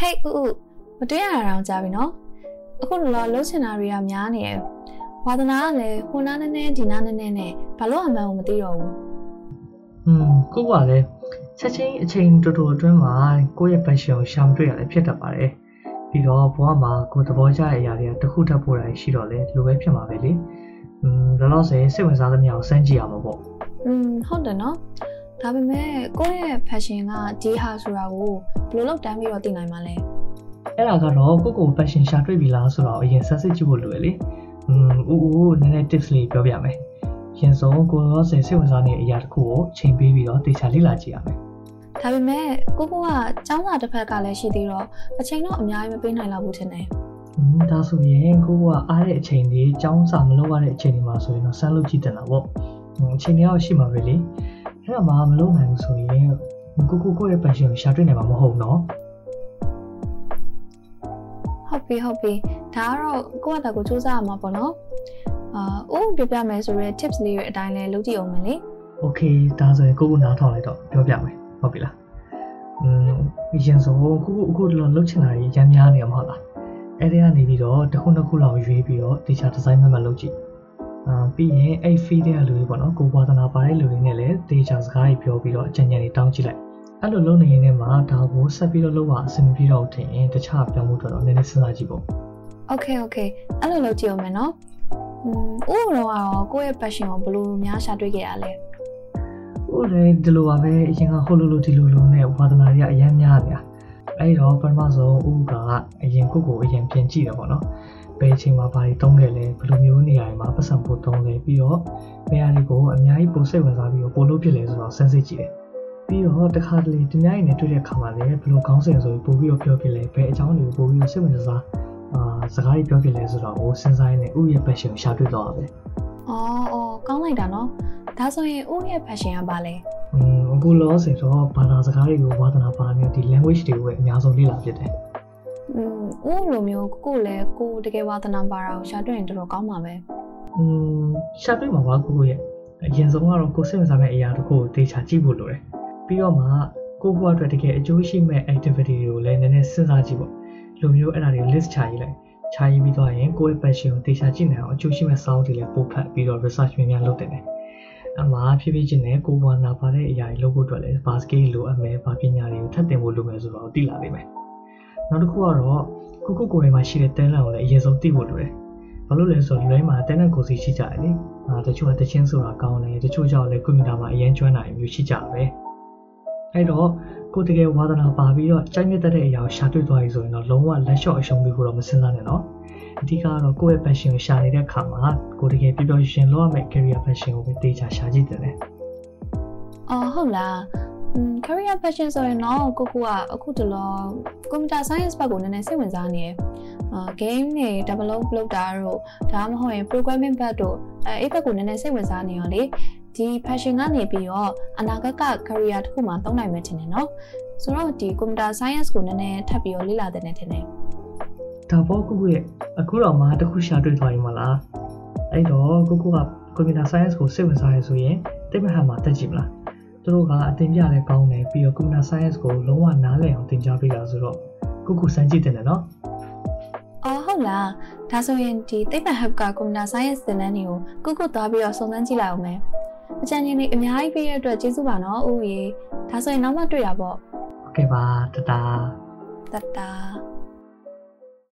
ဟေးဦးဦးမတွေ့ရတာတော့ကြာပြီနော်အခုလောလှုပ်ချင်တာတွေကများနေတယ်ဝါသနာကလည်းဟိုနားနည်းနည်းဒီနားနည်းနည်းနဲ့ဘာလို့အမှန်ကိုမသိတော့ဘူး อืมကိုကလည်းချက်ချင်းအချိန်တော်တော်အတွင်းမှာကိုယ့်ရဲ့ passion ကိုရှာမတွေ့ရလည်းဖြစ်တတ်ပါတယ်ပြီးတော့ဘဝမှာကိုယ်သဘောကျတဲ့အရာတွေကတစ်ခုထပ်ပို့တာရှိတော့လေဒီလိုပဲဖြစ်မှာပဲလေอืมလောလောဆယ်စိတ်ဝင်စားသမျှကိုစမ်းကြည့်ရမှာပေါ့ อืมဟုတ်တယ်နော် ဒါပေမဲ့ကိုယ့်ရဲ့ fashion ကဒီဟာဆိုတာကိုဘယ်လိုလုပ်တမ်းပြီးတော့သိနိုင်မှာလဲအဲ့ဒါကတော့ကိုယ့်ကို fashion ရှာတွေ့ပြီလားဆိုတော့အရင်ဆက်စစ်ကြည့်ဖို့လိုတယ်လေอืมဦးဦးနည်းနည်း tips လေးပြောပြမယ်ရင်ဆုံးကိုရောစင်စိတ်ဝင်စားနေတဲ့အရာတစ်ခုကိုချိန်ပေးပြီးတော့တေချာလေ့လာကြည့်ရမယ်ဒါပေမဲ့ကိုကိုကចောင်းစာတစ်ဖက်ကလည်းရှိသေးတော့အချိန်တော့အများကြီးမပေးနိုင်တော့ဘူးထင်တယ်ဒါဆိုရင်ကိုကအားတဲ့အချိန်တွေចောင်းစာမလုပ်ရတဲ့အချိန်တွေမှာဆိုရင်တော့ဆန်းလုပ်ကြည့်တင်တာပေါ့။အချိန်တွေရရှိမှာပဲလေ။ အဲ့ဒါမှမလုပ်နိုင်ဘူးဆိုရင်ကိုကိုကိုယ့်ရဲ့ passion ကိုရှာတွေ့နိုင်မှာမဟုတ်တော့ ဟုတ်ပြီဟုတ်ပြီဒါကတော့ကိုကတာကိုစူးစမ်းရမှာပေါ့နော်အာအိုးပြပြမယ်ဆိုရဲ tips လေးတွေအတိုင်းလဲလုပ်ကြည့်အောင်မယ်လေ โอเคဒါဆိုရင်ကိုကိုနားထောင်လိုက်တော့ပြောပြမယ်ဟုတ်ပြီလားอืมရင်ဆုံးကိုကိုအခုလောလှုပ်ချင်တာကြီးရမ်းများနေမှာမဟုတ်လားအဲ့ဒီကနေပြီးတော့တစ်ခုနှစ်ခုလောက်ရွေးပြီးတော့တေချာဒီဇိုင်းမှတ်မှတ်လုပ်ကြည့် အာပြီးရင်အဲ့ feed တဲ့လူတွေပေါ့နော်ကိုဝါသနာပါတဲ့လူတွေနဲ့လည်းတေချာစကားတွေပြောပြီးတော့အကြံဉာဏ်တွေတောင်းကြည့်လိုက်အဲ့လိုလုပ်နေရင်လည်းမှာဒါကိုဆက်ပြီးတော့လုပ်ပါအဆင်မပြေတော့ဘူးထင်ရင်တခြားပြောင်းမှုတော့နည်းနည်းစဉ်းစားကြည့်ပေါ့ Okay okay အဲ့လိုလုပ်ကြည့်အောင်မယ်နော်อืมအိုးတော့ကတော့ကိုယ့်ရဲ့ passion ကိုဘယ်လိုများရှာတွေ့ခဲ့ရလဲဟုတ်တယ်ဒီလိုပါပဲအရင်ကဟိုလိုလိုဒီလိုလိုနဲ့ဝါသနာတွေကအများများနေတာအဲ့တော့ပထမဆုံးဥပကအရင်ကိုကိုအရင်ပြင်ကြည့်တယ်ပေါ့နော် ဘယ်အချိန်မှာဘာတွေတုံးခဲ့လဲဘယ်လိုမျိုးနေရာတွေမှာပတ်စံပို့တုံးလဲပြီးတော့ဘယ်အရာတွေကိုအများကြီးပိုစိတ်ဝင်စားပြီးတော့ပို့လို့ဖြစ်လဲဆိုတော့စမ်းစစ်ကြည့်တယ်ပြီးတော့တခါတလေဒီများကြီးနဲ့တွေ့တဲ့အခါမှာလည်းဘယ်လိုကောင်းစင်ဆိုပြီးပို့ပြီးတော့ပြောဖြစ်လဲဘယ်အကြောင်းတွေကိုပို့ပြီးတော့စိတ်ဝင်စားအာစကားတွေပြောဖြစ်လဲဆိုတော့ဟိုစဉ်းစားရင်းနဲ့ဥရဲ့ passion ကိုရှာတွေ့တော့တာပဲအော်အော်ကောင်းလိုက်တာနော်ဒါဆိုရင်အိုးရဲ့ passion ကဘာလဲอืมအခုလောဆယ်တော့ဘာသာစကားတွေကိုဝါသနာပါနေဒီ language တွေကိုပဲအများဆုံးလေ့လာဖြစ်တယ် อืมအိုးလိုမျိုးကိုကိုလည်းကိုတကယ်ဝါသနာပါတာကိုရှာတွေ့ရင်တော်တော်ကောင်းပါပဲ ။อืมရှာတွေ့မှာပါကိုကိုရဲ့အရင်ဆုံးကတော့ကိုစိတ်ဝင်စားမယ့်အရာတစ်ခုကိုတေချာကြည့်ဖို့လိုတယ်။ပြီးတော့မှကိုကိုအတွက်တကယ်အကျိုးရှိမဲ့ activity တွေကိုလည်းနည်းနည်းစဉ်းစားကြည့်ပေါ့။လိုမျိုးအဲ့ဒါတွေ list ချရေးလိုက်။ချရေးပြီးတော့ရင်ကိုယ့်ရဲ့ passion ကိုတေချာကြည့်နိုင်အောင်အကျိုးရှိမဲ့ sound တွေလည်းပို့ဖတ်ပြီးတော့ research များများလုပ်တင်တယ်။အမှဖြည်းဖြည်းချင်းနဲ့ကိုယ်ဘာနာပါတဲ့အရာတွေလုပ်ဖို့အတွက်လည်း basket လိုအပ်မယ်၊ဗာပညာတွေကိုထပ်တင်ဖို့လိုမယ်ဆိုတော့သိလာလိမ့်မယ်။ နောက်တစ်ခုကတော့ကိုကိုကိုယ်တိုင်မှာရှိတဲ့ talent ကိုလည်းအရင်ဆုံးသိဖို့လိုတယ်။ဘာလို့လဲဆိုတော့လူတိုင်းမှာ talent ကိုယ်စီရှိကြတယ်လေ။အာတချို့ကတချင်းဆိုတာကောင်းတယ်တချို့ကြောင့်လည်းကွန်ပျူတာမှာအရင်ကျွမ်းနိုင်မျိုးရှိကြပဲ။အဲ့တော့ကိုယ်တကယ်ဝါသနာပါပြီးတော့ကြိုက်မြတ်တဲ့အရာကိုရှာတွေ့သွားပြီဆိုရင်တော့လုံးဝလက်လျှော့အရှုံးပေးဖို့တော့မစဉ်းစားနဲ့နော်။အဓိကကတော့ကိုယ့်ရဲ့ passion ကိုရှာနေတဲ့အခါမှာကိုယ်တကယ်ပျော်ပျော်ရွှင်ရွှင်လုပ်ရမယ့် career passion ကိုပဲတေချာရှာကြည့်တယ်လေအော်ဟုတ်လားอืม career passion ဆိုရင်တော့ကိုကိုကအခုတလော computer science ဘက်ကိုနည်းနည်းစိတ်ဝင်စားနေတယ်အာ game တွေ develop လုပ်တာတို့ဒါမှမဟုတ်ရင် programming ဘက်တို့အဲအဲ့ဘက်ကိုနည်းနည်းစိတ်ဝင်စားနေရောလေဒီ passion ကနေပြီးတော့အနာဂတ်က career တစ်ခုမှသုံးနိုင်မယ်ထင်တယ်နော်ဆိုတော့ဒီ computer science ကိုနည်းနည်းထပ်ပြီးတော့လေ့လာတဲ့နေထင်တယ်ဒါပေါ့ကိုကိုရဲ့အခုတော့မှတစ်ခုရှာတွေ့သွားပြီမလားအဲ့တော့ကိုကိုက computer science ကိုစိတ်ဝင်စားရဆိုရင်တိတ်မဟန်မှာတက်ကြည့်မလား သူတို့ကအတင်ပြလဲကောင်းတယ်ပြီးတော့ computer science ကိုလုံးဝနားလည်အောင်သင်ကြားပေးတာဆိုတော့ကိုကိုစမ်းကြည့်တယ်နော် အော်ဟုတ်လားဒါဆိုရင်ဒီသိပ္ပံ hub က computer science သင်တန်းတွေကိုကိုကိုသွားပြီးတော့စုံစမ်းကြည့်လိုက်အောင်မယ်အကြံဉာဏ်တွေအများကြီးပေးရတဲ့အတွက်ကျေးဇူးပါနော်ဦးရေဒါဆိုရင်နောက်မှတွေ့တာပေါ့ โอเคပါတတာ တတ်တာ